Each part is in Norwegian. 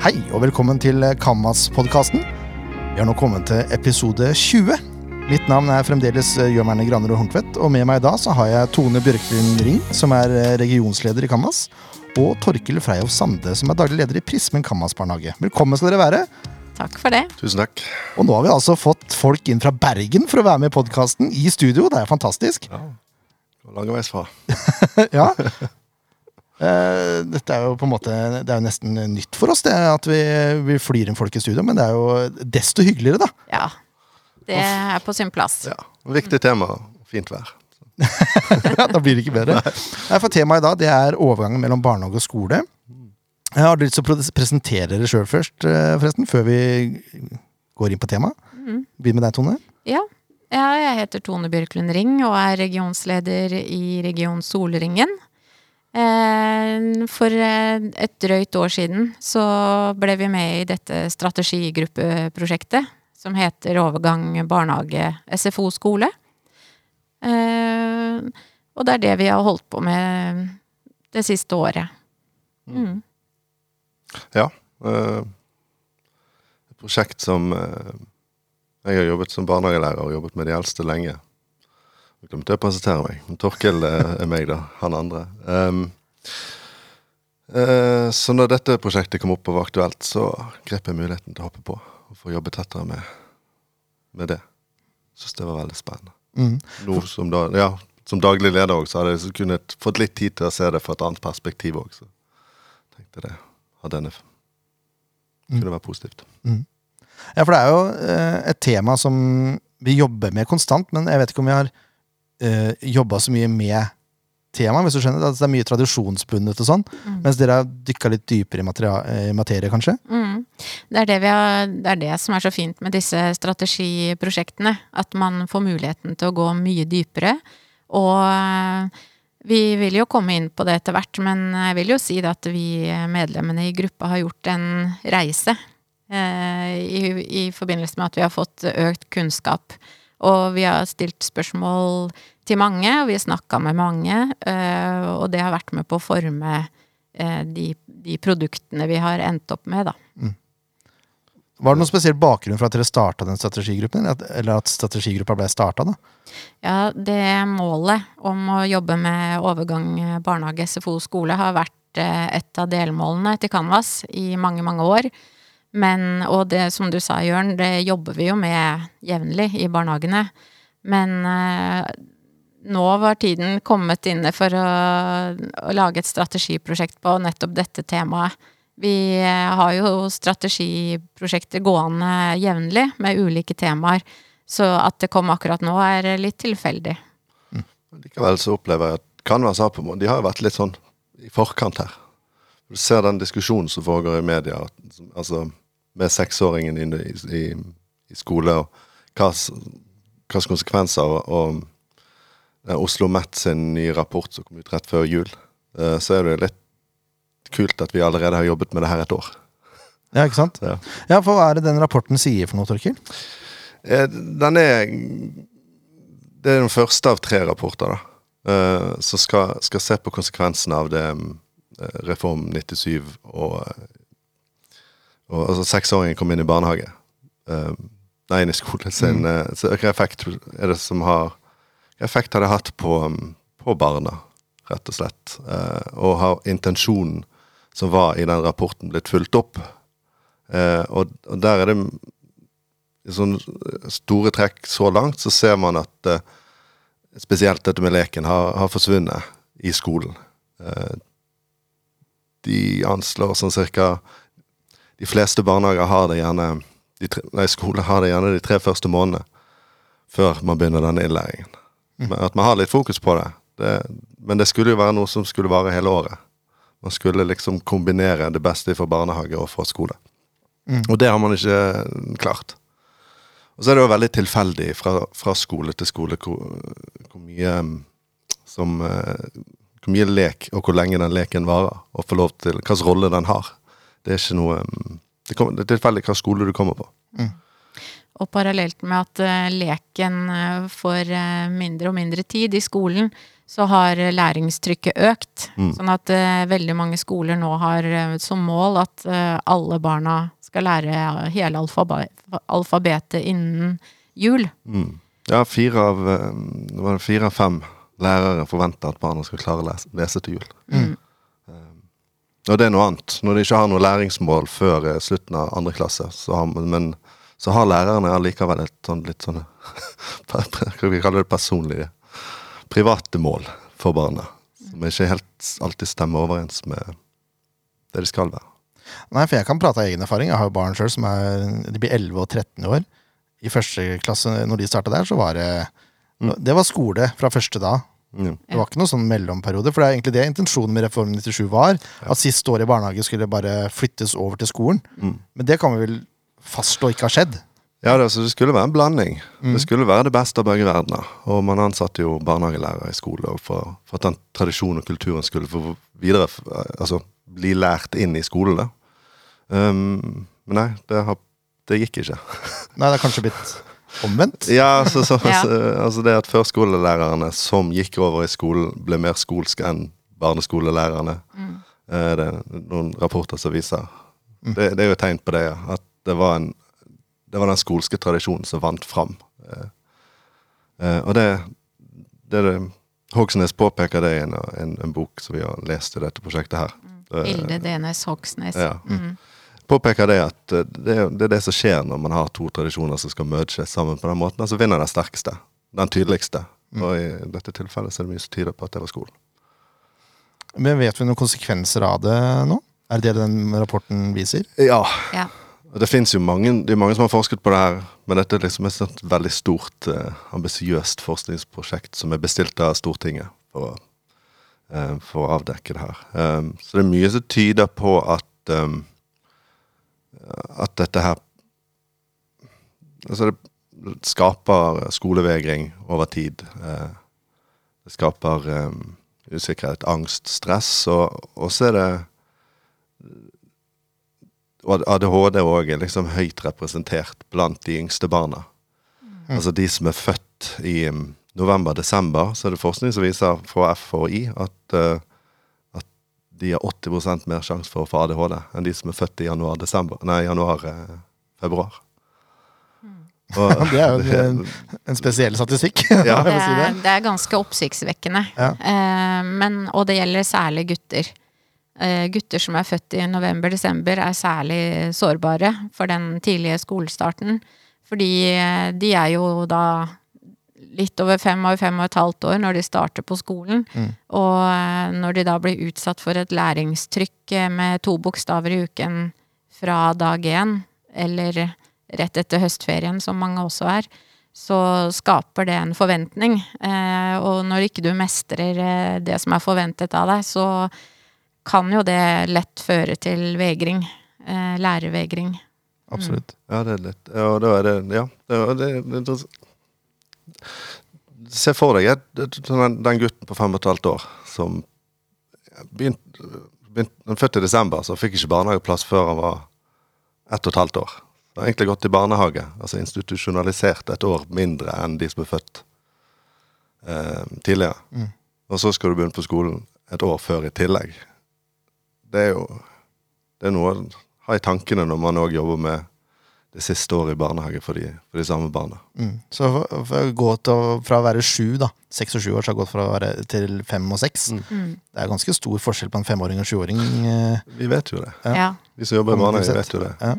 Hei og velkommen til Kammas-podkasten. Vi har nå kommet til episode 20. Mitt navn er fremdeles Jørn Erne Graner og Horntvedt, og med meg da så har jeg Tone Bjørklund Ring, som er regionsleder i Kammas, og Torkil Freyhoff Sande, som er daglig leder i Prismen Kammas barnehage. Velkommen skal dere være. Takk for det. Tusen takk. Og nå har vi altså fått folk inn fra Bergen for å være med i podkasten i studio. Det er fantastisk. Ja, Langeveisfra. ja. Eh, dette er jo på en måte Det er jo nesten nytt for oss, det at vi, vi flyr inn folk i studio. Men det er jo desto hyggeligere, da. Ja. Det er på sin plass. Ja, Viktig tema. Fint vær. ja, Da blir det ikke bedre. Nei, for Temaet i dag det er overgangen mellom barnehage og skole. Jeg har lyst til å presentere dere sjøl først, eh, forresten, før vi går inn på temaet. Mm. Begynn med deg, Tone. Ja. ja. Jeg heter Tone Bjørklund Ring og er regionsleder i Region Solringen. Eh, for eh, et drøyt år siden så ble vi med i dette strategigruppeprosjektet som heter Overgang barnehage SFO skole. Eh, og det er det vi har holdt på med det siste året. Mm. Ja. et prosjekt som Jeg har jobbet som barnehagelærer og jobbet med de eldste lenge. Jeg glemte å presentere meg. Men Torkel er meg, da. Han andre. Um, uh, så når dette prosjektet kom opp og var aktuelt, så grep jeg muligheten til å hoppe på og få jobbe tettere med, med det. Syns det var veldig spennende. Mm. Nå som, da, ja, som daglig leder òg, så hadde jeg kunnet fått litt tid til å se det fra et annet perspektiv òg. Så tenkte det hadde en kunne være positivt. Mm. Ja, for det er jo eh, et tema som vi jobber med konstant, men jeg vet ikke om vi har uh, jobba så mye med temaet, hvis du skjønner. Altså, det er mye tradisjonsbundet og sånn. Mm. Mens dere har dykka litt dypere i, materie, materie, kanskje? Mm. Det, er det, har, det, er det, som er så fint med disse strategiprosjektene. At man får muligheten til å gå mye dypere. Og eh, vi vil jo komme inn på det etter hvert, men jeg vil jo si at vi medlemmene i gruppa har gjort en reise. Eh, i, I forbindelse med at vi har fått økt kunnskap og vi har stilt spørsmål til mange, og vi har snakka med mange. Eh, og det har vært med på å forme eh, de, de produktene vi har endt opp med, da. Mm. Var det noen spesiell bakgrunn for at dere starta den strategigruppen? Eller at strategigruppa ble starta, da? Ja, det målet om å jobbe med overgang barnehage, SFO, skole har vært eh, et av delmålene til Canvas i mange, mange år. Men, og det som du sa, Jørn, det jobber vi jo med jevnlig i barnehagene. Men eh, nå var tiden kommet inne for å, å, lage et strategiprosjekt på nettopp dette temaet. Vi eh, har jo strategiprosjekter gående jevnlig med ulike temaer. Så at det kom akkurat nå, er litt tilfeldig. Mm. Likevel så opplever jeg at Canvas på De har jo vært litt sånn i forkant her. Du ser den diskusjonen som foregår i media. Altså med seksåringen i, i, i, skole, og slags konsekvenser. Og, og Oslo Met sin nye rapport som kom ut rett før jul, uh, så er det litt kult at vi allerede har jobbet med det her et år. Ja, ikke sant? Ja, ja for Hva er det den rapporten sier for noe, Torkil? Uh, den er Det er den første av tre rapporter, da. Uh, som skal, skal, se på konsekvensene av det um, Reform 97 og og altså, Seksåringen kom inn i barnehage. Uh, nei, inn i skolen sin. mm. så hva effekt er det som har effekt har det hatt på, på barna, rett og slett? Uh, og har intensjonen som var i den rapporten, blitt fulgt opp? Uh, og, og, der er det i sånne store trekk så langt, så ser man at spesielt dette med leken har, har forsvunnet i skolen. de anslår sånn cirka de fleste barnehager har det gjerne de tre, nei, skole har det gjerne de tre første månedene før man begynner denne innlæringen. Mm. At man har litt fokus på det. det. Men det skulle jo være noe som skulle vare hele året. Man skulle liksom kombinere det beste fra barnehage og fra skole. Mm. Og det har man ikke klart. Og så er det jo veldig tilfeldig fra, fra skole til skole hvor, hvor mye som eh, Hvor mye lek, og hvor lenge den leken varer, og lov til hvilken rolle den har. Det er ikke noe mm, Det, kommer, det er tilfeldig hvilken skole du kommer på. Mm. Og parallelt med at uh, leken uh, får uh, mindre og mindre tid i skolen, så har læringstrykket økt. Mm. Sånn at veldig mange skoler nå har som mål at alle barna skal lære hele alfaba alfabetet innen jul. Mm. Ja, fire av, det var fire av fem lærere forventer at barna skal klare å lese, lese til jul. Mm. Og det er noe annet. Når de ikke har noe læringsmål før eh, slutten av andre klasse, så har, men så har lærerne allikevel et sånn litt sånn vi kalle det personlige? Private mål for barna. Som ikke helt alltid stemmer overens med det de skal være. Nei, for jeg kan prate av egen erfaring. Jeg har jo barn sjøl som er De blir 11 og 13 år. I første klasse, når de starta der, så var det Det var skole fra første da. Mm. Det var ikke noen sånn mellomperiode, for det er egentlig det intensjonen med Reform 97 var. At siste år i barnehage skulle bare flyttes over til skolen. Mm. Men det kan vi vel fastslå ikke har skjedd. Ja, det, altså, det skulle være en blanding. Det skulle være det beste av begge verdener. Og man ansatte jo barnehagelærere i skole for, for at den tradisjonen og kulturen skulle få videre, altså bli lært inn i skolen. Um, men nei, det, har, det gikk ikke. Nei, det er kanskje blitt omvendt. Ja, så, så, Ja. så, altså det at førskolelærerne som gikk over i skolen, ble mer skolske enn barneskolelærerne. Eh, det er noen rapporter som viser. Det, det er jo et tegn på det, ja, at det var, en, det var den skolske tradisjonen som vant fram. Eh, eh, og det, det, det Hogsnes påpeker det i en, en, en bok som vi har lest i dette prosjektet her. Mm. Hilde Denes Hogsnes. ja. Mm. Påpeker det at eh, det det er det som skjer når man har to tradisjoner som skal merge sammen på den måten. Altså vinner den sterkeste. Den tydeligste. Og i dette tilfellet så er det mye som tyder på at det var skolen. Men vet vi noen konsekvenser av det nå? Er det det den rapporten viser? Ja. Ja. Det fins jo mange, det er mange som har forsket på det her, men dette er liksom et veldig stort, eh, ambisiøst forskningsprosjekt som er bestilt av Stortinget for, eh, for å avdekke det her. Um, så det er mye som tyder på at um, at dette her Altså, det skaper skolevegring over tid. Eh, det skaper um, usikkerhet, angst, stress, og, og så er det og ADHD òg er liksom høyt representert blant de yngste barna. Altså de som er født i november-desember, så er det forskning som viser fra FHI at, uh, de har 80% mer sjanse for å få ADHD enn de som er født i januar-desember Nei, januar-februar. Det er jo en, en spesiell statistikk. Ja. Det. er, det er ganske oppsiktsvekkende. Ja. Eh, men, og det gjelder særlig gutter. Eh, gutter som er født i november-desember, er særlig sårbare for den tidlige skolestarten. Fordi eh, de er jo da litt over fem år, fem og et halvt år når de starter på skolen. Og eh, når de da blir utsatt for et læringstrykk eh, med to bokstaver i uken fra dag én, eller rett etter høstferien, som mange også er, så skaper det en forventning. Eh, og når ikke du mestrer det som er forventet av deg, så kan jo det lett føre til vegring. Eh, lærervegring. Absolutt. Ja, det er lett. Ja, da er det Ja. Det, det, det, det, Se for deg den, den gutten på fem og et halvt år som begynte begynt, Han er født i desember, så fikk ikke barnehageplass før han var ett og et halvt år. Han har egentlig gått i barnehage, altså institusjonalisert et år mindre enn de som er født eh, tidligere. Og så skal du begynne på skolen et år før i tillegg. Det er jo det er noe å ha i tankene når man òg jobber med det siste året i barnehage for de, for de samme barna. Mm. Så for, for å gå til, fra å være sju, da, seks og sju år, så har jeg gått fra å være til fem og seks. Mm. Det er ganske stor forskjell på en femåring og en sjuåring. eh, Vi vet jo det. Ja. Ja. Vi som jobber i barnehage, vet jo det. Ja.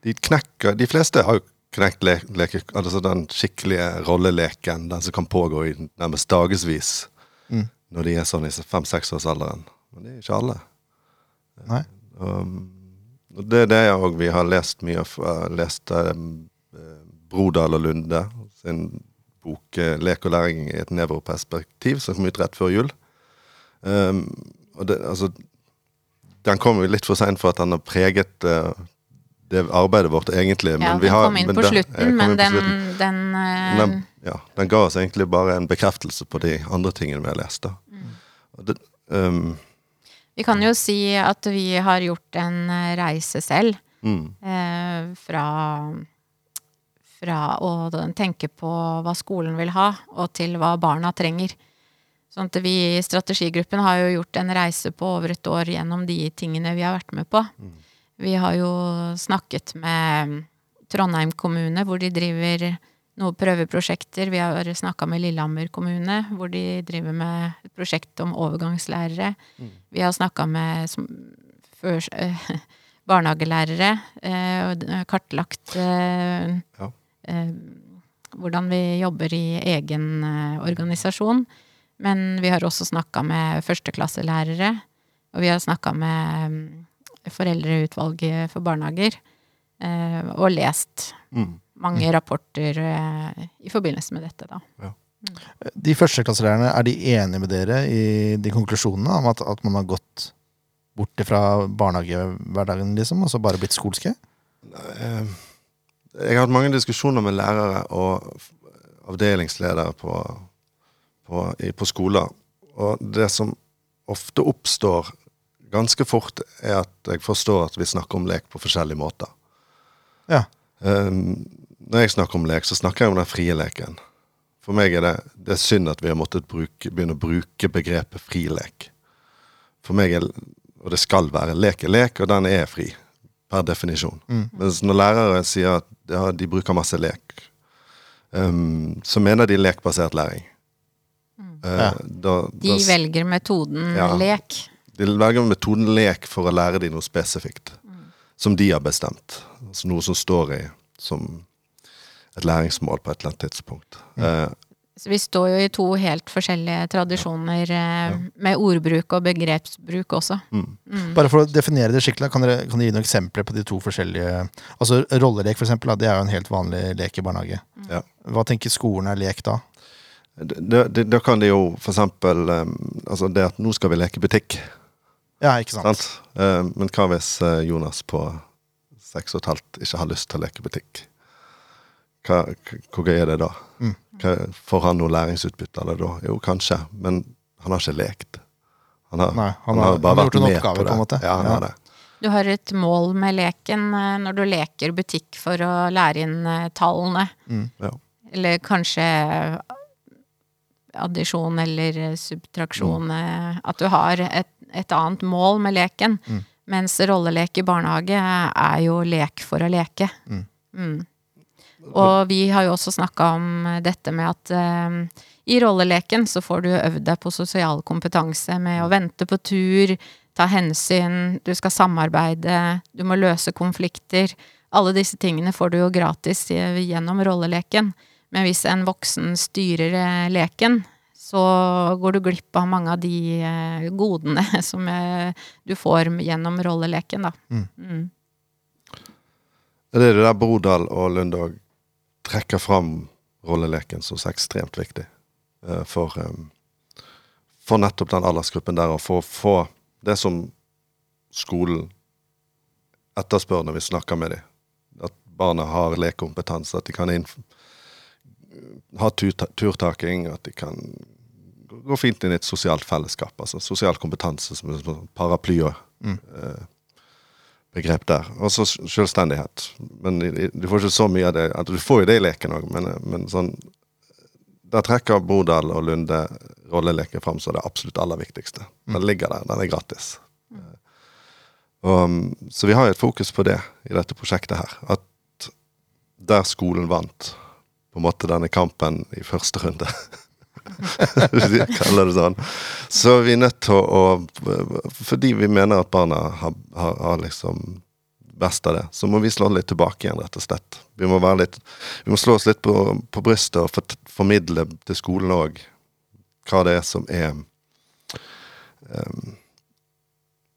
De knekker De fleste har jo knekt le, leke, altså den skikkelige rolleleken, den som kan pågå i nærmest dagevis Mm. når de er sånn i fem-seksårsalderen. Men det er ikke alle. Nei. Um, det er det òg vi har lest mye av. eh, Lest um, eh, Brodal og Lunde sin bok eh, 'Lek og læring i et nevroperspektiv', som kom ut rett før jul. Um, og det, altså, den kom jo litt for seint for at den har preget uh, det arbeidet vårt egentlig. ja, vi den har- kom inn på slutten, eh, men den, slutten. den eh, den, ja, den ga oss egentlig bare en bekreftelse på de andre tingene vi har lest. Mm. Og det, um, Vi kan jo si at vi har gjort en eh, reise selv. mm, eh, fra, fra å tenke på hva skolen vil ha, og til hva barna trenger. Sånn at vi i strategigruppen har jo gjort en reise på over et år gjennom de tingene vi har vært med på. Vi har jo snakket med Trondheim kommune, hvor de driver noen prøveprosjekter. Vi har snakka med Lillehammer kommune, hvor de driver med et prosjekt om overgangslærere. Vi har snakka med som, før, eh, barnehagelærere eh, og kartlagt eh, Ja. eh, hvordan vi jobber i egen organisasjon. Men vi har også snakka med førsteklasselærere, og vi har snakka med mm, Foreldreutvalget for barnehager, eh, og lest Mm. Mange rapporter eh, i forbindelse med dette, da. De førsteklasselærerne, er de enige med dere i de konklusjonene om at, at man har gått bort fra barnehagehverdagen, liksom, og så bare blitt skolske? Eh, Jeg har hatt mange diskusjoner med lærere og avdelingsledere på, på, på skoler. Og det som ofte oppstår ganske fort, er at jeg forstår at vi snakker om lek på forskjellige måter. Ja. Eh, Når jeg snakker om lek, så snakker jeg om den frie leken. For meg er det, det er synd at vi har måttet bruke, begynne å bruke begrepet fri lek. For meg er, og det skal være, lek er lek, og den er fri. Per definisjon. Mens når lærere sier at ja, de bruker masse lek, um, så mener de lekbasert læring. Eh, Ja. da, De da, velger metoden Ja. lek. de velger metoden lek for å lære de noe spesifikt. Som de har bestemt. Altså noe som står i som et læringsmål på et eller annet tidspunkt. Eh, Så vi står jo i to helt forskjellige tradisjoner ja. med ordbruk og begrepsbruk også. mm. Bare for å definere det skikkelig, kan dere, kan dere gi noen eksempler på de to forskjellige Altså rollelek, for eksempel, det er jo en helt vanlig lek i barnehage. Ja. Hva tenker skolen er lek da? Da, kan det jo for eksempel um, Altså det at nå skal vi leke butikk. Ja, ikke sant? Sant? Eh, men hva hvis eh, Jonas på seks og et halvt ikke har lyst til å leke butikk? Hva, hvor gøy er det da? Mm. Hva, får han noe læringsutbytte av det da? Jo, kanskje, men han har ikke lekt. Han har, Nei, han har- han har vært med oppgave, på en måte. Ja, han Ja. har det. Du har et mål med leken eh, når du leker butikk for å lære inn tallene. tallene. Ja. Eller kanskje addisjon eller eh, subtraksjon. Mm. At du har et, et annet mål med leken. Mens rollelek i barnehage er jo lek for å leke. Mm. Og vi har jo også snakka om dette med at eh, i rolleleken så får du øvd deg på sosial kompetanse med å vente på tur, ta hensyn, du skal samarbeide, du må løse konflikter. Alle disse tingene får du jo gratis gjennom rolleleken. Men hvis en voksen styrer eh, leken, så går du glipp av mange av de eh, godene som eh, du får gjennom rolleleken, da. Mm. Er det der Brodal og Lundåg trekker fram rolleleken som så ekstremt viktig uh, for, um, for nettopp den aldersgruppen der, og for å få det som skolen etterspør når vi snakker med dem. At barna har lekkompetanse, at de kan ha turta turtaking, at de kan gå fint inn i et sosialt fellesskap. Altså sosial kompetanse som sånn paraply Mm. eh, begrep der. Og så selvstendighet. Men du får ikke så mye av det. At du får jo det i leken òg, men, men sånn Der trekker Brodal og Lunde rolleleken fram som det absolutt aller viktigste. Den ligger der. Den er gratis. Og, um, så vi har jo et fokus på det i dette prosjektet her. At der skolen vant på en måte denne kampen i første runde Jeg kaller det sånn. Så vi er nødt til å, Fordi vi mener at barna har, har, har liksom best av det, så må vi slå litt tilbake igjen, rett og slett. Vi må, være litt, vi må slå oss litt på, på brystet og for, formidle til skolen òg hva det er som er um,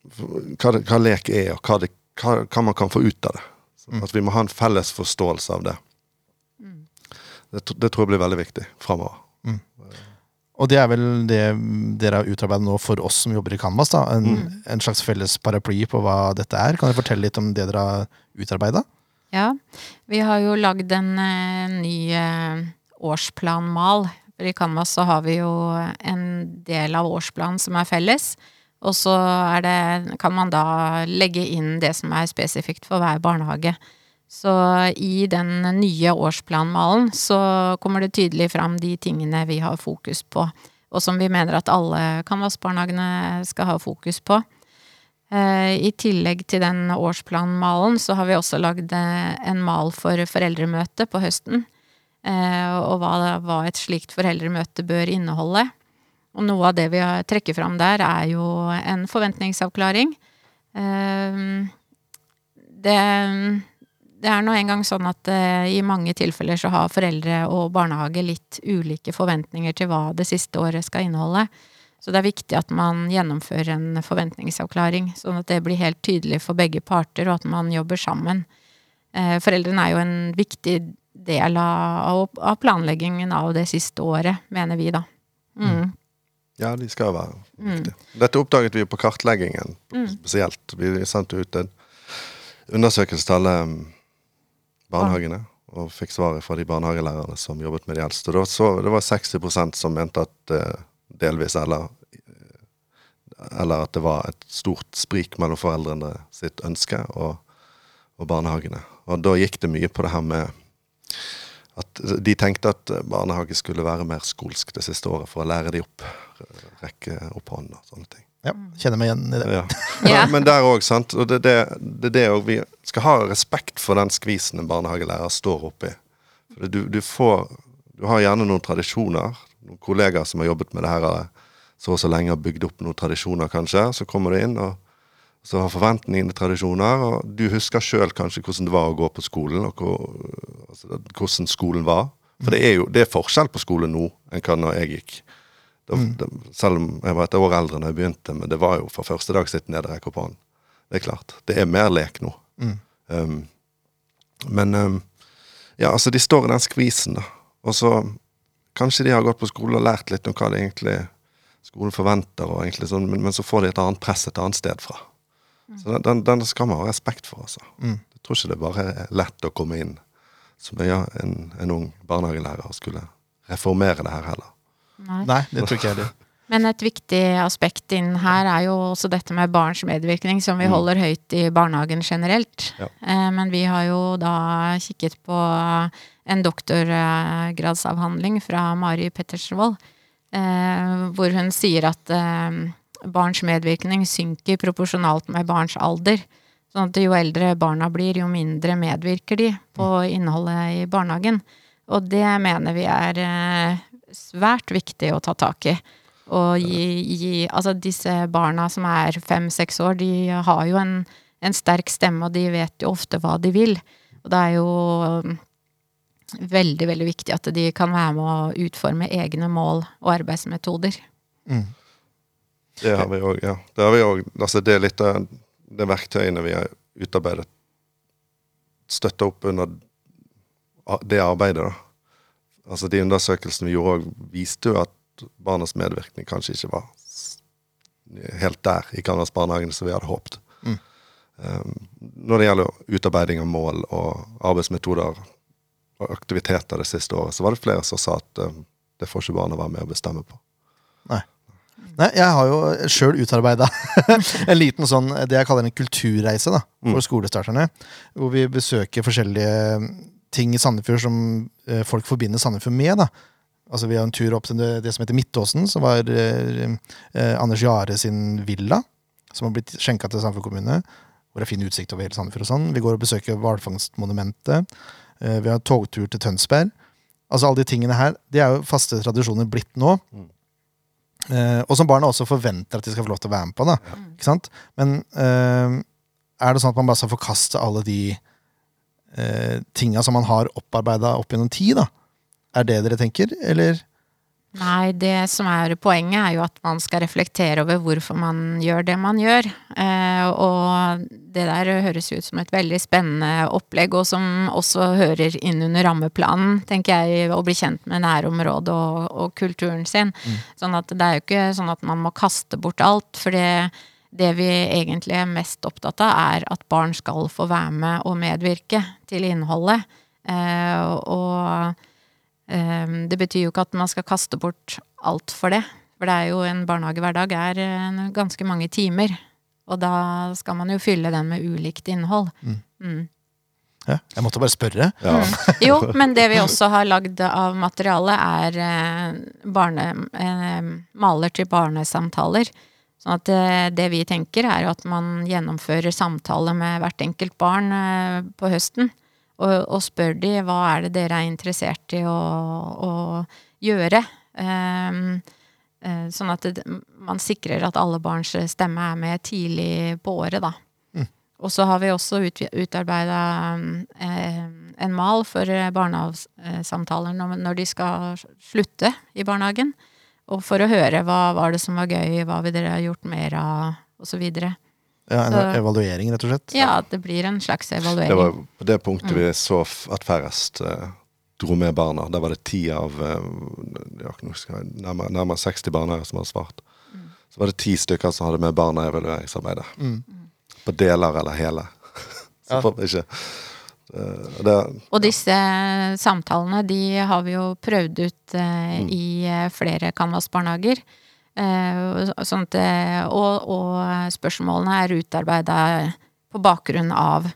hva, det, hva lek er, og hva, det, hva, hva man kan få ut av det. Mm. At vi må ha en felles forståelse av det. Det, det tror jeg blir veldig viktig framover. Og det er vel det dere har utarbeidet nå for oss som jobber i Canvas? da, En, en slags felles paraply på hva dette er. Kan dere fortelle litt om det dere har utarbeida? Ja, vi har jo lagd en uh, ny uh, årsplanmal. For i Canvas så har vi jo en del av årsplanen som er felles. Og så er det, kan man da legge inn det som er spesifikt for hver barnehage. Så i den nye årsplanmalen så kommer det tydelig fram de tingene vi har fokus på. og som vi mener at alle Canvas-barnehagene skal ha fokus på. Eh, I tillegg til den årsplanmalen så har vi også lagd eh, en mal for foreldremøte på høsten. Eh, og hva, et slikt foreldremøte bør inneholde. Og noe av det vi trekker fram der, er jo en forventningsavklaring. Det, det er nå engang sånn at i mange tilfeller så har foreldre og barnehage litt ulike forventninger til hva det siste året skal inneholde. Så det er viktig at man gjennomfører en forventningsavklaring, sånn at det blir helt tydelig for begge parter, og at man jobber sammen. Eh, foreldrene er jo en viktig del av, av planleggingen av det siste året, mener vi, da. Mm. Ja, de skal være viktige. Mm. Dette oppdaget vi på kartleggingen mm. spesielt. Vi sendte ut en undersøkelse til alle mm, barnehagene. Og fikk svaret fra de barnehagelærerne som jobbet med de eldste. Det var, det var 60% som mente at eh, delvis, eller, eller at det var et stort sprik mellom foreldrene sitt ønske og, og barnehagene. Og da gikk det mye på det her med at de tenkte at barnehage skulle være mer skolsk det siste året for å lære de opp. Rekke opp hånden og sånne ting. Ja, kjenner meg igjen i det. Ja. Men, men der òg, sant. Og det, det, det, det også, vi skal ha respekt for den skvisen en barnehagelærer står oppi. For du, du, får Du har gjerne noen tradisjoner noen kollegaer som har jobbet med det her så og så lenge, har bygd opp noen tradisjoner, kanskje. Så kommer du inn, og så har forventningene tradisjoner, og du husker sjøl kanskje hvordan det var å gå på skolen, og hvor, altså, hvordan skolen var. For det er jo det er forskjell på skole nå enn hva når jeg gikk. Da, mm. da, selv om jeg var et år eldre da jeg begynte, men det var jo fra første dag sitt nede rekke opp hånden. Det er klart. Det er mer lek nå. Mm. Um, men um, ja, altså, de står i den skvisen, da. Og så Kanskje de har gått på skole og lært litt om hva det egentlig skolen forventer, og egentlig sånn, men, men, så får de et annet press et annet sted fra. Mm. Så den, den, skal man ha respekt for, altså. Mm. Jeg tror ikke det bare er lett å komme inn som ja, en, en, ung barnehagelærer skulle reformere det her heller. Nei, Nei det tror ikke jeg heller. Men et viktig aspekt inn her er jo også dette med barns medvirkning, som vi mm. holder høyt i barnehagen generelt. Ja. Eh, men vi har jo da kikket på en doktorgradsavhandling fra Mari Pettersvold, eh, hvor hun sier at eh, barns medvirkning synker proporsjonalt med barns alder. Sånn at jo eldre barna blir, jo mindre medvirker de på mm. innholdet i barnehagen. Og det mener vi er svært viktig å ta tak i. Og gi, gi Altså, disse barna som er fem-seks år, de har jo en, en, sterk stemme, og de vet jo ofte hva de vil. Og det er jo um, veldig, veldig viktig at de kan være med å utforme egne mål og arbeidsmetoder. Mm. Det har vi òg, ja. Det har vi òg. Altså, det er litt av de verktøyene vi har utarbeidet, støtter opp under det arbeidet, da. Altså, de undersøkelsene vi gjorde viste jo at barnas medvirkning kanskje ikke var helt der i Canvas-barnehagene som vi hadde håpet. Mm. Um, når det gjelder utarbeiding av mål og arbeidsmetoder og aktiviteter det siste året, så var det flere som sa at um, det får ikke barna være med å bestemme på. Nei. Nei, jeg har jo sjøl utarbeida en liten sånn, det jeg kaller en kulturreise da, for mm. skolestarterne. Hvor vi besøker forskjellige ting i Sandefjord som eh, folk forbinder Sandefjord med. da. Altså Vi har en tur opp til det, det som heter Midtåsen, som var eh, eh, Anders Jare sin villa. Som har blitt skjenka til Sandefjord kommune. Hvor det er fin utsikt over hele Sandefjord. og sånn. Vi går og besøker hvalfangstmonumentet. Eh, vi har togtur til Tønsberg. Altså Alle de tingene her de er jo faste tradisjoner blitt nå. Mm. Eh, og som barna også forventer at de skal få lov til å være med på. da, mm. ikke sant? Men eh, er det sånn at man bare skal forkaste alle de eh, tinga som man har opparbeida opp gjennom tid? da? Er det dere tenker, eller? Nei, det som er poenget er jo at man skal reflektere over hvorfor man gjør det man gjør. Eh, og det der høres ut som et veldig spennende opplegg, og som også hører inn under rammeplanen, tenker jeg, å bli kjent med nærområdet og, og kulturen sin. Mm. Sånn at det er jo ikke sånn at man må kaste bort alt, for det, det vi egentlig er mest opptatt av, er at barn skal få være med og medvirke til innholdet. Eh, og Ehm, det betyr jo ikke at man skal kaste bort alt for det. For det er jo en barnehagehverdag er eh, ganske mange timer. Og da skal man jo fylle den med ulikt innhold. Mm. Mm. Ja, jeg måtte bare spørre. Ja. Mm. Jo, men det vi også har lagd av materiale, er eh, barne, eh, maler til barnesamtaler. Sånn at det, det vi tenker, er at man gjennomfører samtaler med hvert enkelt barn eh, på høsten. Og, og spør de hva er det dere er interessert i å, å gjøre. Ehm, eh, sånn at det, man sikrer at alle barns stemme er med tidlig på året, da. Mm. Og så har vi også ut, utarbeida eh, en mal for barnehagesamtaler når de skal slutte i barnehagen. Og for å høre hva var det som var gøy, hva vil dere ha gjort mer av, osv. Ja, en Så- evaluering, rett og slett. Ja, det blir en slags evaluering. Det var på det punktet vi så at færrest uh, dro med barna. Der var det ti av uh, jeg- nærmere, nærmere 60 barnehager som hadde svart. Så var det ti stykker som hadde med barna i evalueringsarbeidet. Mm. På deler eller hele. så Ja. får vi ikke det, Og disse samtalene, de har vi jo prøvd ut eh, i eh, flere Canvas-barnehager. Eh, sånn eh, og, og spørsmålene er utarbeida på bakgrunn av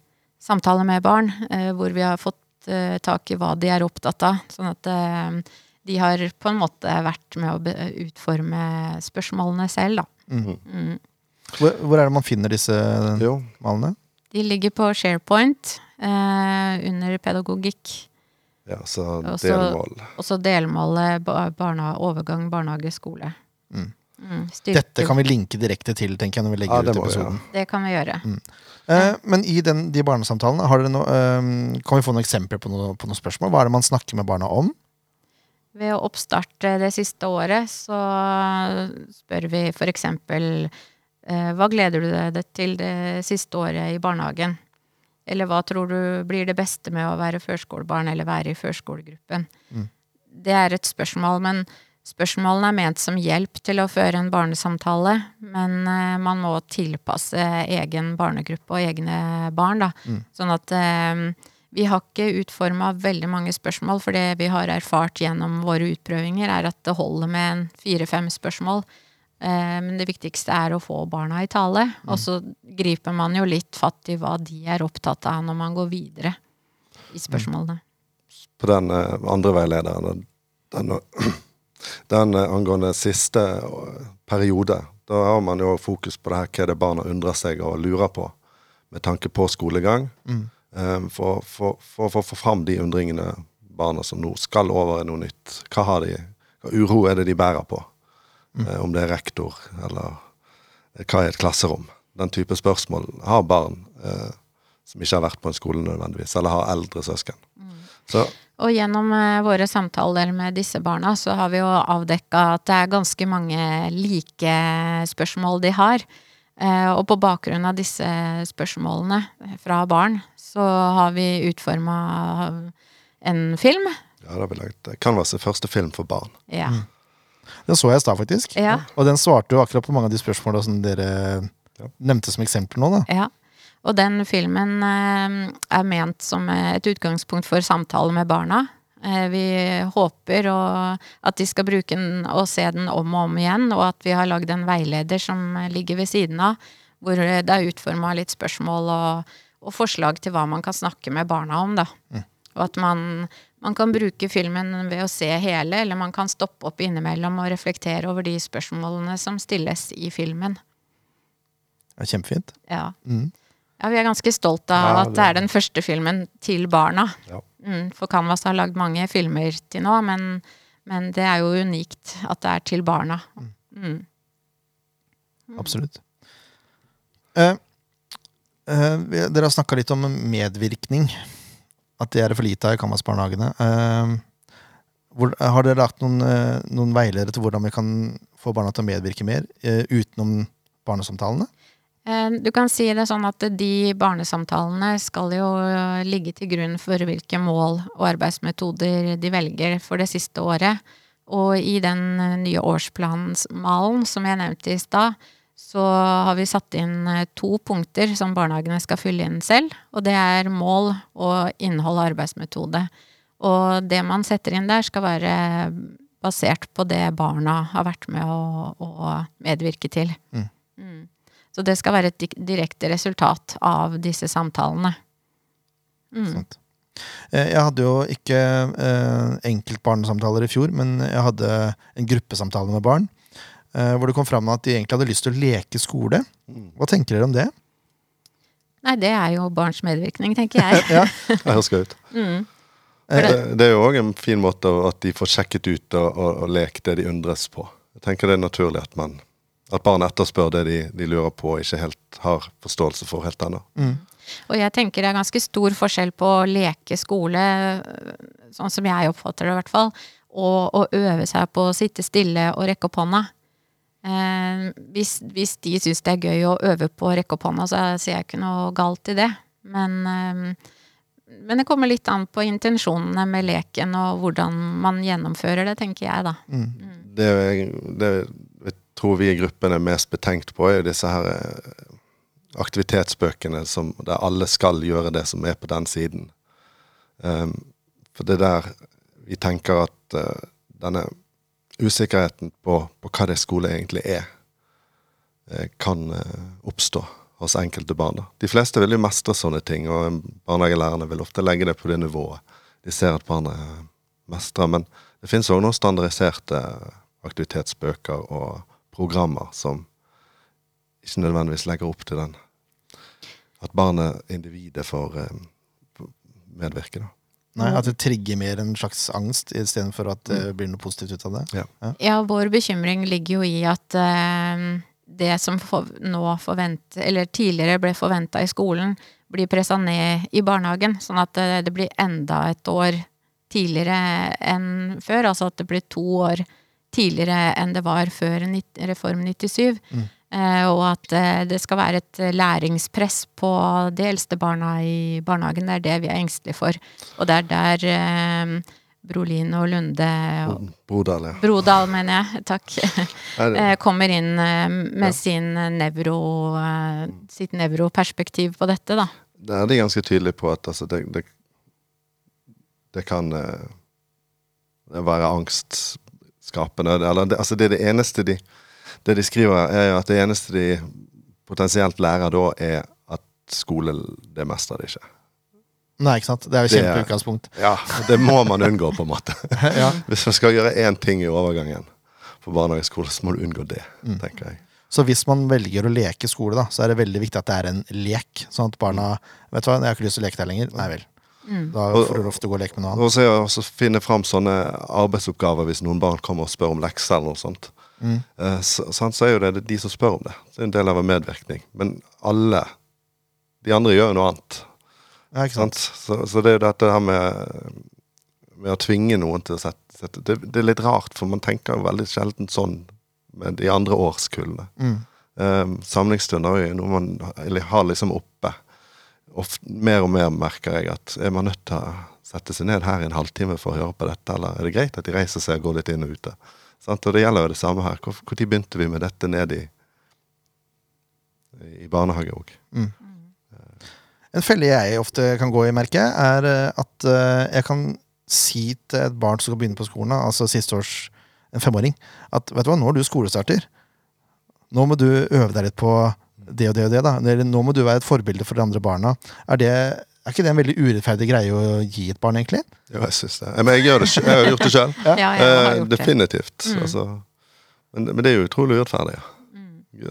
samtaler med barn, eh, hvor vi har fått eh, tak i hva de er opptatt av. Sånn at eh, de har på en måte vært med å be- utforme spørsmålene selv, da. Mhm. Mm. Hvor, hvor er det man finner disse malene? De ligger på SharePoint eh, under pedagogikk. ja, så delmål. Og så delmålet ba- barna, overgang barnehage-skole. Mm. Mm, Dette kan vi linke direkte til, tenker jeg, når vi legger Ja, det ut episoden. Ja. Det kan vi gjøre. Eh, men i den, de barnesamtalene, har dere noe, eh, kan vi få noen eksempler på, noe, på noen spørsmål? Hva er det man snakker med barna om? Ved å oppstarte det siste året, så spør vi for eksempel eh, Hva gleder du deg til det siste året i barnehagen? Eller hva tror du blir det beste med å være førskolebarn eller være i førskolegruppen? Mm. Det er et spørsmål, men spørsmålene er ment som hjelp til å føre en barnesamtale. Men uh, man må tilpasse egen barnegruppe og egne barn, da. Mm. Sånn at uh, vi har ikke utforma veldig mange spørsmål, for det vi har erfart gjennom våre utprøvinger, er at det holder med en fire-fem spørsmål. Eh, Men det viktigste er å få barna i tale. Og så griper man jo litt fatt i hva de er opptatt av når man går videre i spørsmålene. På den eh, andre veilederen, den, den, den eh, angående siste periode, da har man jo fokus på det her hva det barna undrer seg og lurer på, med tanke på skolegang. Mm. Eh, For for- for å få fram de undringene barna som nå skal over i noe nytt. Hva har de, hva uro er det de bærer på? Eh, Om det er rektor, eller eh, hva er et klasserom? Den type spørsmål har barn eh, som ikke har vært på en skole nødvendigvis, eller har eldre søsken. Så Og gjennom eh, våre samtaler med disse barna, så har vi jo avdekka at det er ganske mange like spørsmål de har. Eh, Og på bakgrunn av disse spørsmålene fra barn, så har vi utforma en film. ja, det har vi laget Canvas er første film for barn. Ja. Den så jeg i stad, faktisk. Ja. Og den svarte jo akkurat på mange av de spørsmålene som dere nevnte som eksempler nå. da. Ja. Og den filmen eh, er ment som et utgangspunkt for samtale med barna. Eh, vi håper å, at de skal bruke den og se den om og om igjen, og at vi har lagd en veileder som ligger ved siden av, hvor det er utforma litt spørsmål og, og forslag til hva man kan snakke med barna om. Da. Og at man, man kan bruke filmen ved å se hele, eller man kan stoppe opp innimellom og reflektere over de spørsmålene som stilles i filmen. Det er kjempefint. Ja. Mm. Ja, vi er ganske stolt av Ja, at det er den første filmen til barna. Ja. Mm, for Canvas har lagd mange filmer til nå, men, men det er jo unikt at det er til barna. Mm. Absolutt. Eh, eh, dere har snakka litt om medvirkning. At det er for lite av i Canvas-barnehagene. Eh, har dere lagt noen, eh, noen veiledere til hvordan vi kan få barna til å medvirke mer, eh, utenom barnesamtalene? Eh, Du kan si det sånn at de barnesamtalene skal jo eh, ligge til grunn for hvilke mål og arbeidsmetoder de velger for det siste året. Og i den nye årsplanmalen som jeg nevnte i stad, så har vi satt inn eh, to punkter som barnehagene skal fylle inn selv. Og det er mål og innhold og arbeidsmetode. Og det man setter inn der, skal være basert på det barna har vært med å, å medvirke til. Mm. Så det skal være et direkte resultat av disse samtalene. Mm. Sant. Eh, Jeg hadde jo ikke eh, enkeltbarnesamtaler i fjor, men jeg hadde en gruppesamtale med barn. Eh, hvor det kom fram at de egentlig hadde lyst til å leke skole. Mm. Hva tenker dere om det? Nei, det er jo barns medvirkning, tenker jeg. Ja, Det høres gøy ut. Mm. eh, Det, det er jo òg en fin måte at de får sjekket ut og, og, og lekt det de undres på. Jeg tenker det er naturlig at man at barn etterspør det de, de lurer på og ikke helt har forståelse for helt ennå. mm, Og jeg tenker det er ganske stor forskjell på å leke skole, sånn som jeg oppfatter det i hvert fall, og å øve seg på å sitte stille og rekke opp hånda. Eh, hvis, hvis de syns det er gøy å øve på å rekke opp hånda, så ser jeg ikke noe galt i det. Men, eh, men det kommer litt an på intensjonene med leken og hvordan man gjennomfører det, tenker jeg da. mm. Det, det jeg tror vi i gruppen er mest betenkt på, er disse her eh, aktivitetsbøkene som, der alle skal gjøre det som er på den siden. Um, for det er der vi tenker at uh, denne usikkerheten på, på hva det skole egentlig er, eh, kan eh, oppstå hos enkelte barn. De fleste vil jo mestre sånne ting, og barnehagelærerne vil ofte legge det på det nivået de ser at barna eh, mestrer. Men det finnes òg noen standardiserte aktivitetsbøker og programmer som ikke nødvendigvis legger opp til den. At barnet, individet, får medvirke. da. Nei, At det trigger mer en slags angst istedenfor at det blir noe positivt ut av det. Ja, vår bekymring ligger jo i at uh, det som for, nå forvent, eller tidligere ble forventa i skolen, blir pressa ned i barnehagen. Sånn at det, det blir enda et år tidligere enn før. Altså at det blir to år tidligere enn det var før Reform 97. Mm. Eh, og at eh, det skal være et læringspress på de eldste barna i barnehagen. Det er det vi er engstelige for. Og det er der eh, Brolin og Lunde Brodal, ja. Brodal, mener jeg. Takk. Eh, Kommer inn eh, med sin nevro, eh, sitt nevroperspektiv på dette, da. det er de ganske tydelige på at altså, det, det, det kan eh, det være angstskapende. Eller, det, altså, det er det eneste de Det de skriver, er jo at det eneste de potensielt lærer da, er at skole, det mestrer de ikke. Nei, ikke sant? Det er jo Det kjempeutgangspunkt. Ja, Det må man unngå, på en måte. ja. Hvis man skal gjøre én ting i overgangen for barnehageskole, så må du unngå det, Mm. tenker jeg. Så hvis man velger å leke skole, da, så er det veldig viktig at det er en lek. Sånn at barna Vet du hva, jeg har ikke lyst til å leke der lenger. Nei vel. Mm. Da får du ofte gå og leke med noe annet. Og så finne fram sånne arbeidsoppgaver hvis noen barn kommer og spør om lekser eller noe sånt. Mm. Så, sant, så er jo det de som spør om det. Det er en del av en medvirkning. Men alle de andre gjør jo noe annet. Ja, ikke Sant? Så, så det er jo dette her med, med å tvinge noen til å sette, sette det, det er litt rart, for man tenker jo veldig sjelden sånn med de andre årskullene. Mm. Um, samlingsstunder er jo noe man eller har liksom oppe. Oft, mer og mer merker jeg at er man nødt til å sette seg ned her i en halvtime for å høre på dette, eller er det greit at de reiser seg og går litt inn og ute? Og det gjelder jo det samme her. Hvor- Når begynte vi med dette ned i, i barnehage òg? En felle jeg ofte kan gå i, merke er eh, at eh, jeg kan si til et barn som skal begynne på skolen, altså siste års en femåring, at vet du hva, nå er du skolestarter. Nå må du øve deg litt på det og det og det. da. Eller nå må du være et forbilde for de andre barna. Er, det, er ikke det en veldig urettferdig greie å gi et barn, egentlig? Jo, jeg syns det. Men jeg, gjør det, jeg har gjort det sjøl. Ja, jeg Eh, gjort det. definitivt. Mm. Altså, men, men det er jo utrolig urettferdig. Mm.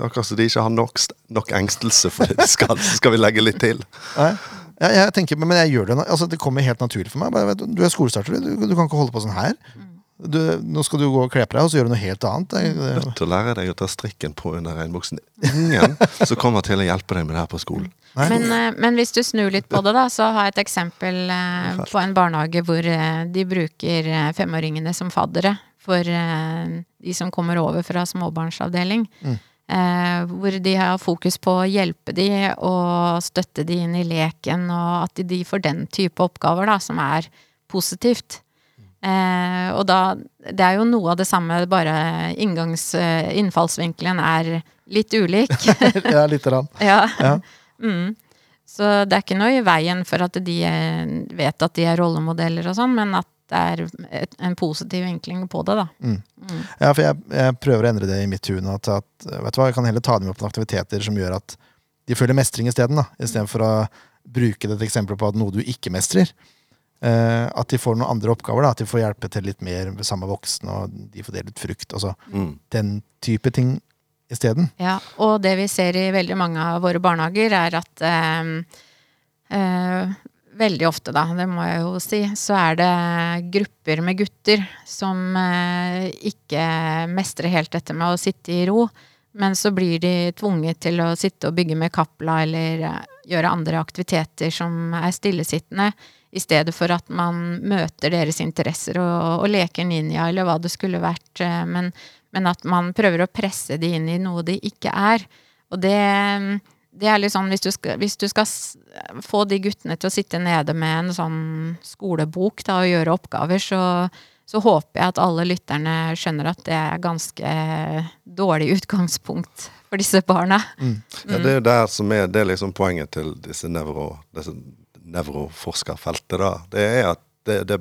Akkurat som de ikke har nok, nok engstelse for det de skal, så skal vi legge litt til. Ja, jeg tenker, men jeg gjør det, altså det kommer helt naturlig for meg. Bare, du, du er skolestarter, du, du kan ikke holde på sånn her. Du, nå skal du gå og kle på deg, og så gjør du noe helt annet. Det, Nødt til å lære deg å ta strikken på under regnbuksen. Ingen som kommer til å hjelpe deg med det her på skolen. Men, eh, men hvis du snur litt på det, da, så har jeg et eksempel eh, på en barnehage hvor eh, de bruker femåringene som faddere for de som kommer over fra småbarnsavdeling. Mm. Eh, hvor de har fokus på å hjelpe de og støtte de inn i leken, og at de, de får den type oppgaver da, som er positivt. Eh, og da Det er jo noe av det samme, bare inngangs, eh, innfallsvinkelen er litt ulik. ja, lite grann. ja. Ja. Mm. Så det er ikke noe i veien for at de eh, vet at de er rollemodeller og sånn, men at det er et, en positiv vinkling på det, da. Mm. Mm. Ja, for jeg, jeg prøver å endre det i mitt hune. At, at, vet du hva, jeg kan heller ta dem opp på aktiviteter som gjør at de føler mestring isteden. Istedenfor å bruke det til eksempel på at noe du ikke mestrer. Eh, at de får noen andre oppgaver. da, At de får hjelpe til litt mer sammen med voksne, og de får dele ut frukt. altså Mm. Den type ting isteden. Ja, og det vi ser i veldig mange av våre barnehager, er at uh, uh, Veldig ofte, da, det må jeg jo si, så er det grupper med gutter som ikke mestrer helt dette med å sitte i ro. Men så blir de tvunget til å sitte og bygge med kapla eller gjøre andre aktiviteter som er stillesittende, i stedet for at man møter deres interesser og, og leker ninja eller hva det skulle vært. eh, Men, men at man prøver å presse de inn i noe de ikke er. Og det, det er litt sånn hvis du, skal, hvis du skal få de guttene til å sitte nede med en sånn skolebok da, og gjøre oppgaver, så, så håper jeg at alle lytterne skjønner at det er ganske dårlig utgangspunkt for disse barna. Ja, det er jo der som er, det er liksom poenget til disse nevro, disse nevroforskerfeltet. da. Det er at det, det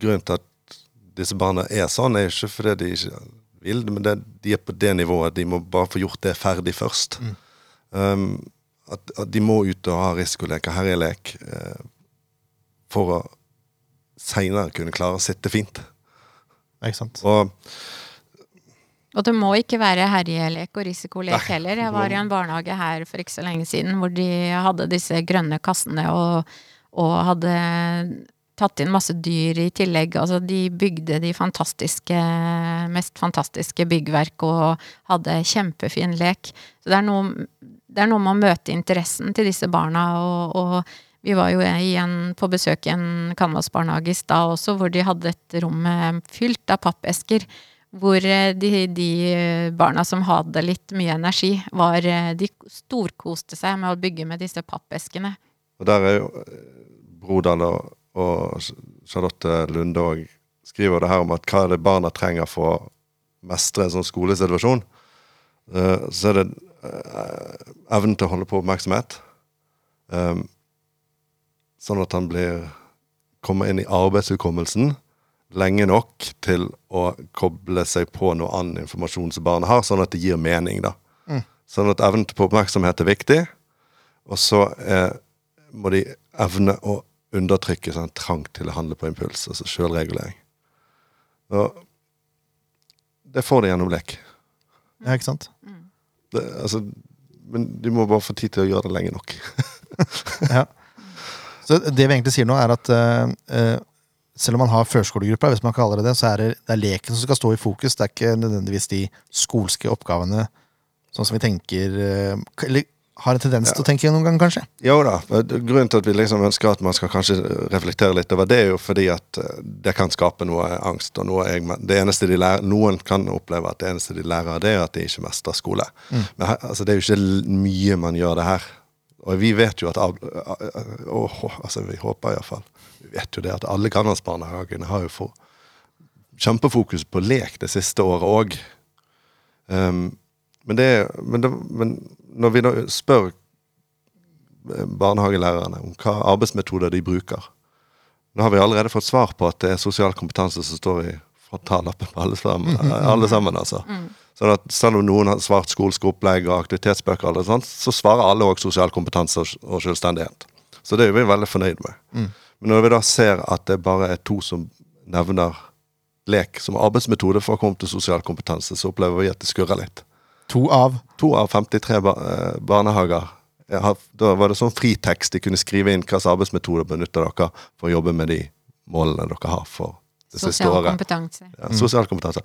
grunnen til at disse barna er sånn, er ikke fordi de ikke vil, men det, de er på det nivået. De må bare få gjort det ferdig først. Um, at, at de må ut og ha risikolek og herjelek eh, for å seinere kunne klare å sitte fint. Ikke sant? Og Og det må ikke være herjelek og risikolek heller. Jeg var i en barnehage her for ikke så lenge siden hvor de hadde disse grønne kassene og, og hadde tatt inn masse dyr i tillegg. Altså de bygde de fantastiske, mest fantastiske byggverk og hadde kjempefin lek. Så det er noe, det er noe med å møte interessen til disse barna og, og vi var jo igjen på besøk i en Canvas-barnehage i stad også, hvor de hadde et rom fylt av pappesker. Hvor eh, de, de barna som hadde litt mye energi, var, eh, de storkoste seg med å bygge med disse pappeskene. Og der er jo eh, Brodal og, og Charlotte Lunde òg skriver det her om at hva er det barna trenger for å mestre en sånn skolesituasjon. Eh, så er det eh, evnen til å holde på oppmerksomhet. Sånn at han blir kommer inn i arbeidshukommelsen lenge nok til å koble seg på noe annen informasjon som barnet har, sånn at det gir mening. da. Mm. Sånn at evnen til oppmerksomhet er viktig. Og så eh, må de evne å undertrykke sånn trang til å handle på impuls, altså sjølregulering. Og det får de gjennom lek. Ja, ikke sant? Det, altså, men de må bare få tid til å gjøre det lenge nok. Ja. Så det vi egentlig sier nå, er at uh, eh, selv om man har førskolegruppa, hvis man kaller det det, så er det, det er leken som skal stå i fokus. Det er ikke nødvendigvis de skolske oppgavene sånn som vi tenker eh, Eller har en tendens til å tenke noen gang, kanskje. Jo da. Grunnen til at vi liksom ønsker at man skal kanskje reflektere litt over det, er jo fordi at eh, det kan skape noe angst. og noe jeg, det eneste de lærer, Noen kan oppleve at det eneste de lærer, det er at de ikke mestrer skole. Men her, altså, det er jo ikke mye man gjør det her. Og vi vet jo at av- altså Vi håper iallfall. Vi vet jo det at alle Granlandsbarnehagene har jo for, kjempefokus på lek det siste året òg. Um, men, det, men, men når vi da spør eh, barnehagelærerne om hva arbeidsmetoder de bruker. Nå har vi allerede fått svar på at det er sosial kompetanse som står i frontallappen på alle sammen. Alle sammen altså. Sånn at Selv om noen har svart skolsk opplegg og aktivitetsbøker, og sånt, så svarer alle òg sosial kompetanse og, selvstendighet. Så det er vi veldig fornøyd med. Men når vi da ser at det bare er to som nevner lek som arbeidsmetode for å komme til sosial kompetanse, så opplever vi at det skurrer litt To av to av 53 ba eh, barnehager har, Da var det sånn fritekst. De kunne skrive inn hvilke arbeidsmetoder benytter dere for å jobbe med de målene dere har for det siste Sosial året. kompetanse. Ja, sosial kompetanse.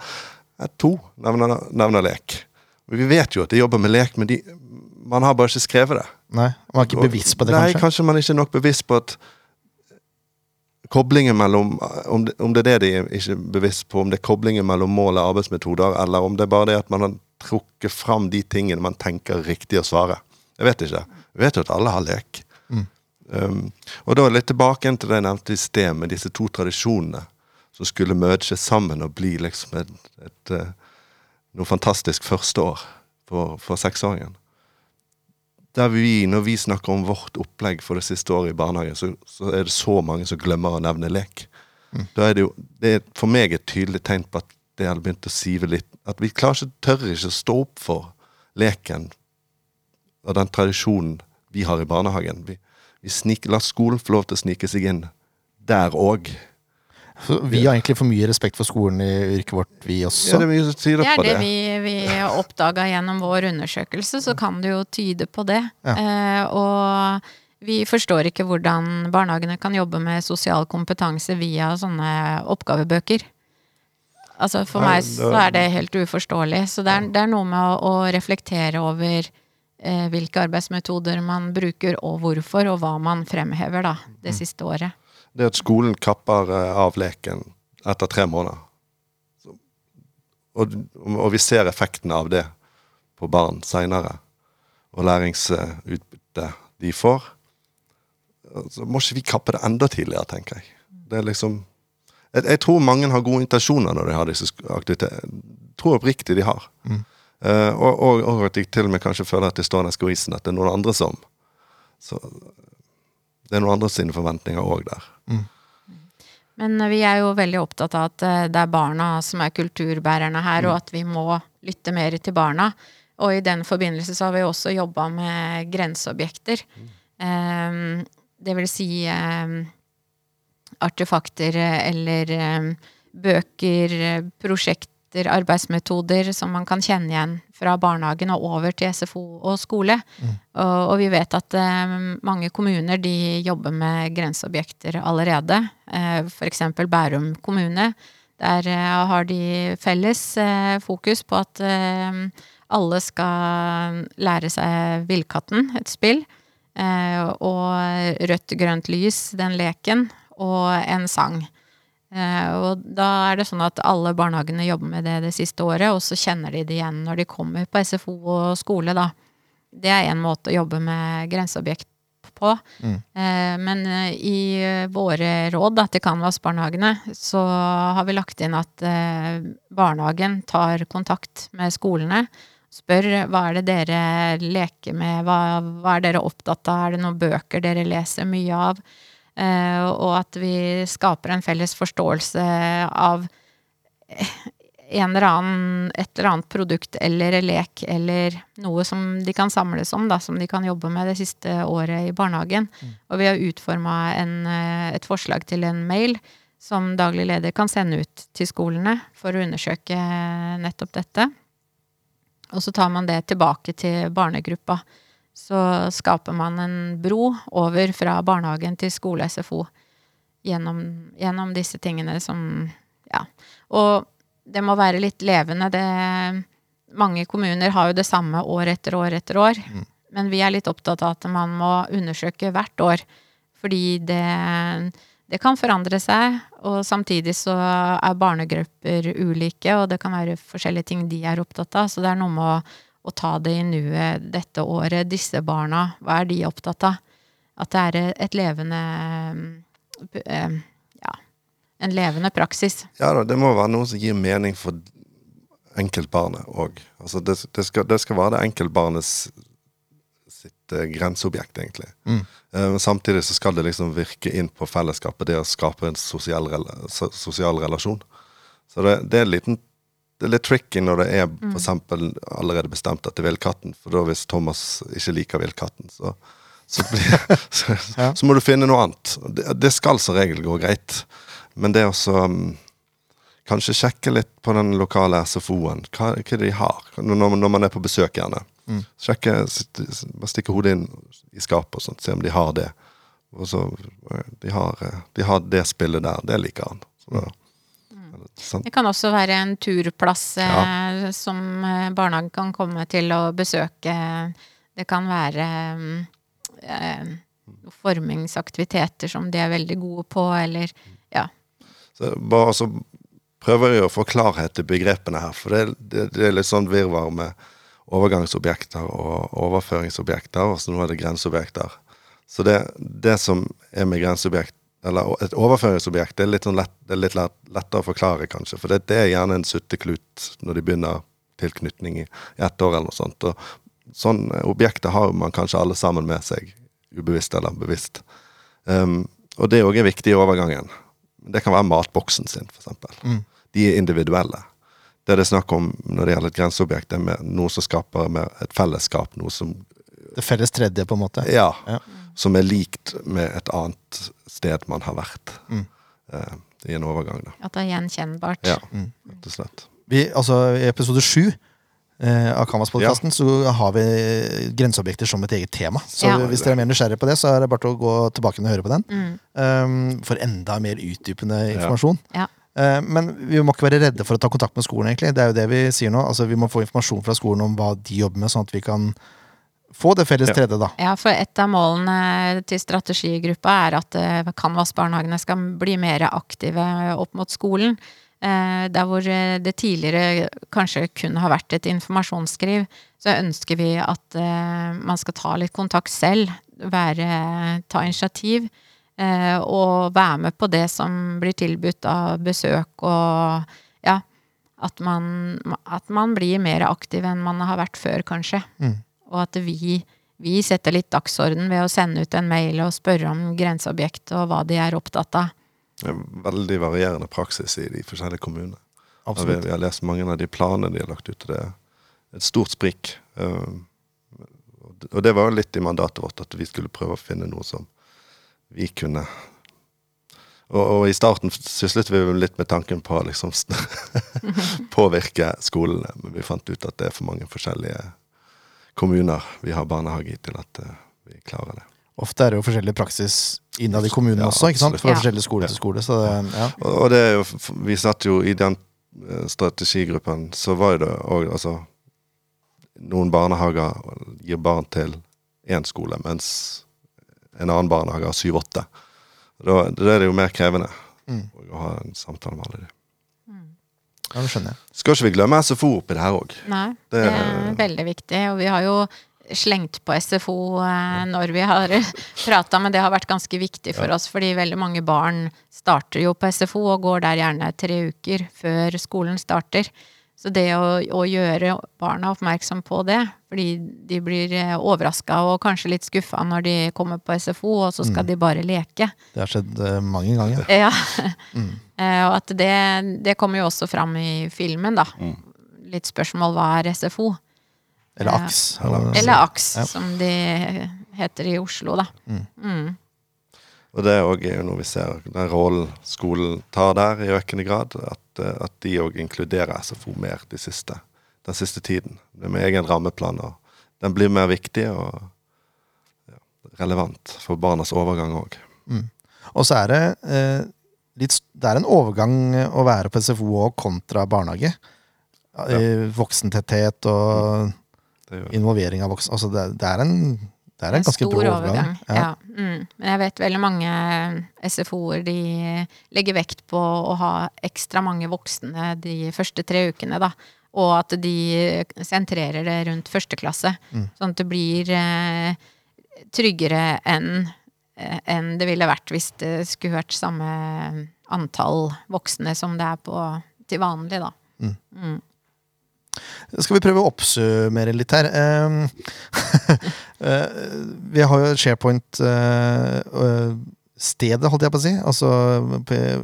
Eh, To nevner, nevner lek. Vi vet jo at de jobber med lek, men de, man har bare ikke skrevet det. Nei, man er ikke bevisst på det, Nei, kanskje. kanskje man ikke er nok bevisst på at koblingen mellom om det, om det er det de er ikke bevisst på, om det er koblingen mellom mål og arbeidsmetoder, eller om det er bare det at man har trukket fram de tingene man tenker er riktig å svare. Jeg vet ikke. Jeg vet jo at alle har lek. Um, og da litt tilbake til det jeg nevnte i sted, med disse to tradisjonene som skulle merge sammen og bli liksom et, et, eh, noe fantastisk første år for, for seksåringen der vi, når vi snakker om vårt opplegg for det siste året i barnehagen, så, så er det så mange som glemmer å nevne lek. Da er det jo det er for meg et tydelig tegn på at det hadde begynt å sive litt. At vi klarer ikke, tør ikke å stå opp for leken og den tradisjonen vi har i barnehagen. Vi, vi snik, la skolen få lov til å snike seg inn der òg. Så vi har egentlig for mye respekt for skolen i yrket vårt, vi også. Ja, det er mye Det er det det. vi, vi oppdaga gjennom vår undersøkelse, så kan det jo tyde på det. Ja. Eh, og vi forstår ikke hvordan barnehagene kan jobbe med sosial kompetanse via sånne oppgavebøker. Altså For meg så er det helt uforståelig. Så det er, det er noe med å, å reflektere over eh, hvilke arbeidsmetoder man bruker, og hvorfor, og hva man fremhever da, det Mm. siste året. Det at skolen kapper eh, av leken etter tre måneder. Og, og vi ser effekten av det på barn seinere. Og læringsutbyttet de får. Så må ikke vi kappe det enda tidligere, tenker jeg. Det er liksom jeg, jeg tror mange har gode intensjoner når de har disse aktivitetene. Tror oppriktig de har. Mm. Uh, og, og, og at de til og med kanskje føler at de står i skvisen, at det er noen andre som Så det er noen andre sine forventninger òg der. Men vi er jo veldig opptatt av at eh, det er barna som er kulturbærerne her, og at vi må lytte mer til barna. Og i den forbindelse så har vi også jobba med grenseobjekter. Eh, det vil si eh, artefakter eh, eller eh, bøker, eh, prosjekter, arbeidsmetoder som man kan kjenne igjen fra barnehagen og over til SFO og skole. Og, og vi vet at eh, mange kommuner de jobber med grenseobjekter allerede. Eh, F.eks. Bærum kommune. Der eh, har de felles eh, fokus på at eh, alle skal lære seg Villkatten, et spill. Eh, og Rødt, grønt lys, den leken. Og en sang. Eh, og da er det sånn at alle barnehagene jobber med det det siste året, og så kjenner de det igjen når de kommer på SFO og skole, da. Det er en måte å jobbe med grenseobjekt på. Mm. Eh, men eh, i våre råd da, til Canvas-barnehagene, så har vi lagt inn at eh, barnehagen tar kontakt med skolene. Spør hva er det dere leker med, hva, hva er dere opptatt av, er det noen bøker dere leser mye av? Eh, og at vi skaper en felles forståelse av en eller annen, et eller annet produkt eller lek eller noe som de kan samles om, da, som de kan jobbe med det siste året i barnehagen. Og vi har utforma et forslag til en mail som daglig leder kan sende ut til skolene for å undersøke nettopp dette. Og så tar man det tilbake til barnegruppa. Så skaper man en bro over fra barnehagen til skole-SFO gjennom, gjennom disse tingene som Ja. Og det må være litt levende. Det, mange kommuner har jo det samme år etter år etter år. Men vi er litt opptatt av at man må undersøke hvert år. Fordi det, det kan forandre seg, og samtidig så er barnegrupper ulike, og det kan være forskjellige ting de er opptatt av. Så det er noe med å, å ta det i nuet dette året. Disse barna, hva er de opptatt av? At det er et levende eh, Ja, en levende praksis. Ja da, det må være noe som gir mening for enkeltbarnet òg. Altså det, det, skal, det skal være det enkeltbarnets sitt eh, grenseobjekt, egentlig. Mm. Eh, men samtidig så skal det liksom virke inn på fellesskapet, det å skape en sosial, sosial relasjon. Så det, det er liten det er litt tricky når det er for eksempel allerede bestemt at det er villkatten. For da hvis Thomas ikke liker villkatten, så, så, blir, så, Ja. så må du finne noe annet. Det, det skal som regel gå greit. Men det å også, um, kanskje sjekke litt på den lokale SFO-en, hva, hva de har, når, når man er på besøk gjerne. Mm. Sjekke, stikke hodet inn i skapet og sånt, se om de har det. Og så, eh, de har, eh, de har det spillet der, det liker han. Så, da- sant? Det kan også være en turplass eh, Ja. som eh, barnehagen kan komme til å besøke. Det kan være mm, eh, formingsaktiviteter som de er veldig gode på, eller ja. Så bare så prøver jeg å få klarhet i begrepene her, for det, det, det er litt sånn virvar med overgangsobjekter og overføringsobjekter, og så nå er det grenseobjekter. Så det, det som er med grenseobjekt, eller et overføringsobjekt, det er litt, sånn lett, det er litt lett, lettere å forklare, kanskje. For det, det er gjerne en sutteklut når de begynner tilknytning i ett år eller noe sånt. Og sånne objekter har man kanskje alle sammen med seg, ubevisst eller bevisst. Um, og det òg er viktig i overgangen. Det kan være matboksen sin, eksempel. Mm. De er individuelle. Det er det snakk om når det gjelder et grenseobjekt, det er noe som skaper et fellesskap. Noe som Det felles tredje, på en måte. Ja. Ja. Som er likt med et annet sted man har vært. Mm. Eh, I en overgang, da. At det er gjenkjennbart. Ja, Mm. rett og slett. Vi, altså, I episode sju eh, av Canvas-podkasten så har vi grenseobjekter som et eget tema. Så Ja. hvis dere er mer nysgjerrige på det, så er det bare til å gå tilbake og høre på den. Mm. Um, for enda mer utdypende informasjon. Ja. Eh, men vi må ikke være redde for å ta kontakt med skolen. egentlig. Det er jo det vi sier nå. Altså, vi må få informasjon fra skolen om hva de jobber med, sånn at vi kan få det felles Ja. tredje. da. Ja, for et av målene til strategigruppa er at eh, Canvas-barnehagene skal bli mer aktive opp mot skolen. Eh, Der hvor eh, det tidligere kanskje kun har vært et informasjonsskriv, så ønsker vi at eh, man skal ta litt kontakt selv, være, ta initiativ. eh, Og være med på det som blir tilbudt av besøk og ja, at man, at man blir mer aktiv enn man har vært før, kanskje. Mm. Og at vi, vi setter litt dagsorden ved å sende ut en mail og spørre om grenseobjekt og hva de er opptatt av. Det er veldig varierende praksis i de forskjellige kommunene. Absolutt. vi har lest mange av de planene de har lagt ut, og det er et stort sprik. Eh, og det var jo litt i mandatet vårt, at vi skulle prøve å finne noe som vi kunne Og, og i starten syslet vi litt med tanken på å liksom påvirke skolene, men vi fant ut at det er for mange forskjellige kommuner vi har barnehage i, til at eh, vi klarer det. Ofte er det jo forskjellig praksis innad i kommunene Ja, også, ikke sant? fra Ja. forskjellig skole til skole. Så det, ja. Og, det er jo, vi satt jo i den eh, strategigruppen, så var jo det òg altså Noen barnehager gir barn til én skole, mens en annen barnehage har syv-åtte. Da, da er det jo mer krevende Mm. å ha en samtale med alle de. Ja, det skjønner jeg. Skal ikke vi glemme SFO oppi det her òg. Nei, Det- det er veldig viktig. Og vi har jo slengt på SFO eh, når vi har prata, men det har vært ganske viktig for oss, fordi veldig mange barn starter jo på SFO og går der gjerne tre uker før skolen starter. Så det å, å gjøre barna oppmerksom på det, fordi de blir overraska og kanskje litt skuffa når de kommer på SFO, og så skal de bare leke. Det har skjedd eh, mange ganger. Ja. Mm. og at det, det kommer jo også fram i filmen, da. Litt spørsmål hva er SFO? Eller. AKS. Eller AKS, Ja. som de heter i Oslo, da. Mm. Og det er jo noe vi ser, den rollen skolen tar der i økende grad. At, eh, at de òg inkluderer SFO mer de siste, den siste tiden. Med egen rammeplan. Og den blir mer viktig og ja, relevant for barnas overgang òg. Og så er det eh, litt Det er en overgang eh, å være på SFO og kontra barnehage. Ja. Voksentetthet og jo involvering av voksne. Altså det, det er en, det er en ganske stor brå overgang. Ja. Mm. Men jeg vet veldig mange SFO-er de legger vekt på å ha ekstra mange voksne de første tre ukene, da. Og at de sentrerer det rundt første klasse. Mm. Sånn at det blir eh, tryggere enn eh, enn det ville vært hvis det skulle vært samme antall voksne som det er på til vanlig, da. Mm. Skal vi prøve å oppsummere litt her? Ehm, eh, vi har jo SharePoint-stedet, holdt jeg på å si, altså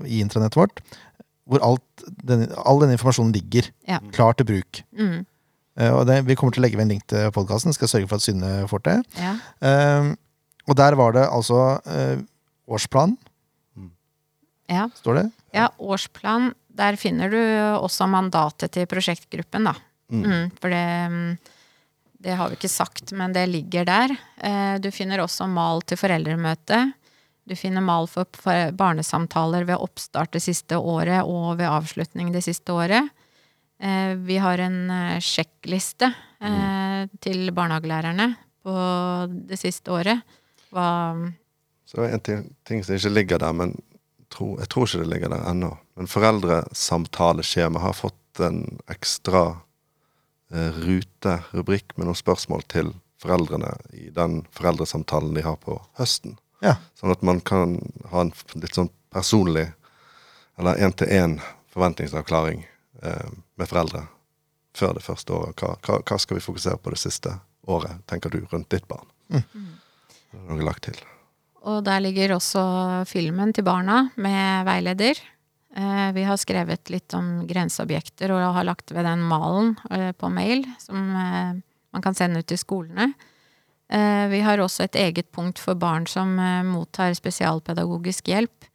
i intranettet vårt, hvor alt den, all denne informasjonen ligger Ja. klar til bruk. Mm. Uh, det, vi kommer til å legge ved en link til podkasten, skal sørge for at Synne får det. Ja. Uh, og der var det altså uh, årsplan, ja. står det. Ja, årsplan. Der finner du også mandatet til prosjektgruppen, da. Mm, for det, mm, det har vi ikke sagt, men det ligger der. Eh, Du finner også mal til foreldremøte. Du finner mal for barnesamtaler ved oppstart det siste året og ved avslutning det siste året. Eh, Vi har en eh, sjekkliste mm. til barnehagelærerne på det siste året. Hva Så en ting, ting som ikke ligger der, men tro, jeg tror ikke det ligger der ennå. Men foreldresamtaleskjema har fått en ekstra eh, rute, rubrikk, med noen spørsmål til foreldrene i den foreldresamtalen de har på høsten. Ja. Sånn at man kan ha en litt sånn personlig, eller én-til-én forventningsavklaring eh, med foreldre før det første året. Hva, hva, hva skal vi fokusere på det siste året, tenker du, rundt ditt barn? Det er Noe lagt til. Og der ligger også filmen til barna med veileder. Eh, Vi har skrevet litt om grenseobjekter og har lagt ved den malen eh, på mail som eh, man kan sende ut til skolene. Vi har også et eget punkt for barn som mottar spesialpedagogisk hjelp.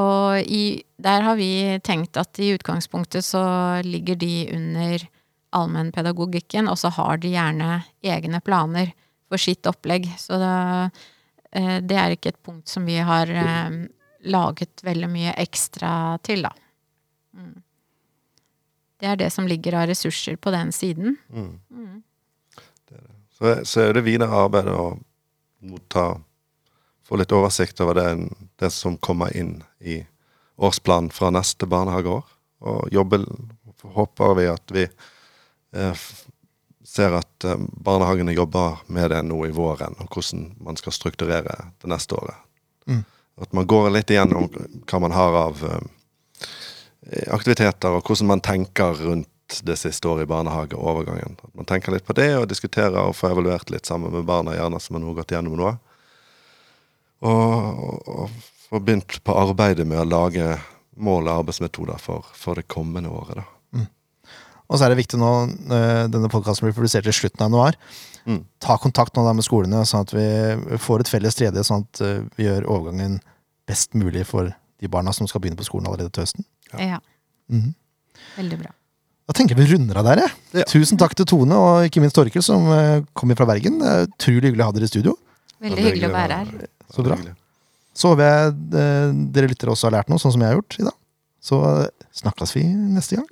Og i, der har vi tenkt at i utgangspunktet så ligger de under allmennpedagogikken, og så har de gjerne egne planer for sitt opplegg. Så det, det er ikke et punkt som vi har eh, laget veldig mye ekstra til, da. Mm. Det er det som ligger av ressurser på den siden. Mm. Så, så er det videre arbeidet å motta Få litt oversikt over det, det som kommer inn i årsplanen fra neste barnehageår. Og jobbe Håper vi at vi eh, ser at eh, barnehagene jobber med det nå i våren, og hvordan man skal strukturere det neste året. Mm. At man går litt igjennom hva man har av eh, aktiviteter, og hvordan man tenker rundt det siste året i barnehage og overgangen. At man tenker litt på det, og diskuterer og får evaluert litt sammen med barna, gjerne som har nå gått gjennom noe. Og, og, og få begynt på arbeidet med å lage mål og arbeidsmetoder for, for det kommende året. da. Og så er det viktig nå, eh, denne podkasten blir publisert i slutten av januar, Mm. ta kontakt nå da med skolene, sånn at vi får et felles tredje, sånn at eh, vi gjør overgangen best mulig for de barna som skal begynne på skolen allerede til høsten. Ja. Ja, Mhm. veldig bra. Da tenker jeg vi runder av der, jeg. Ja. Tusen takk til Tone og ikke minst Torkel, som kommer fra Bergen. Det er utrolig hyggelig å ha dere i studio. Veldig hyggelig å være her. Så bra. Så håper jeg eh, dere lyttere også har lært noe, sånn som jeg har gjort i dag. Så eh, snakkes vi neste gang.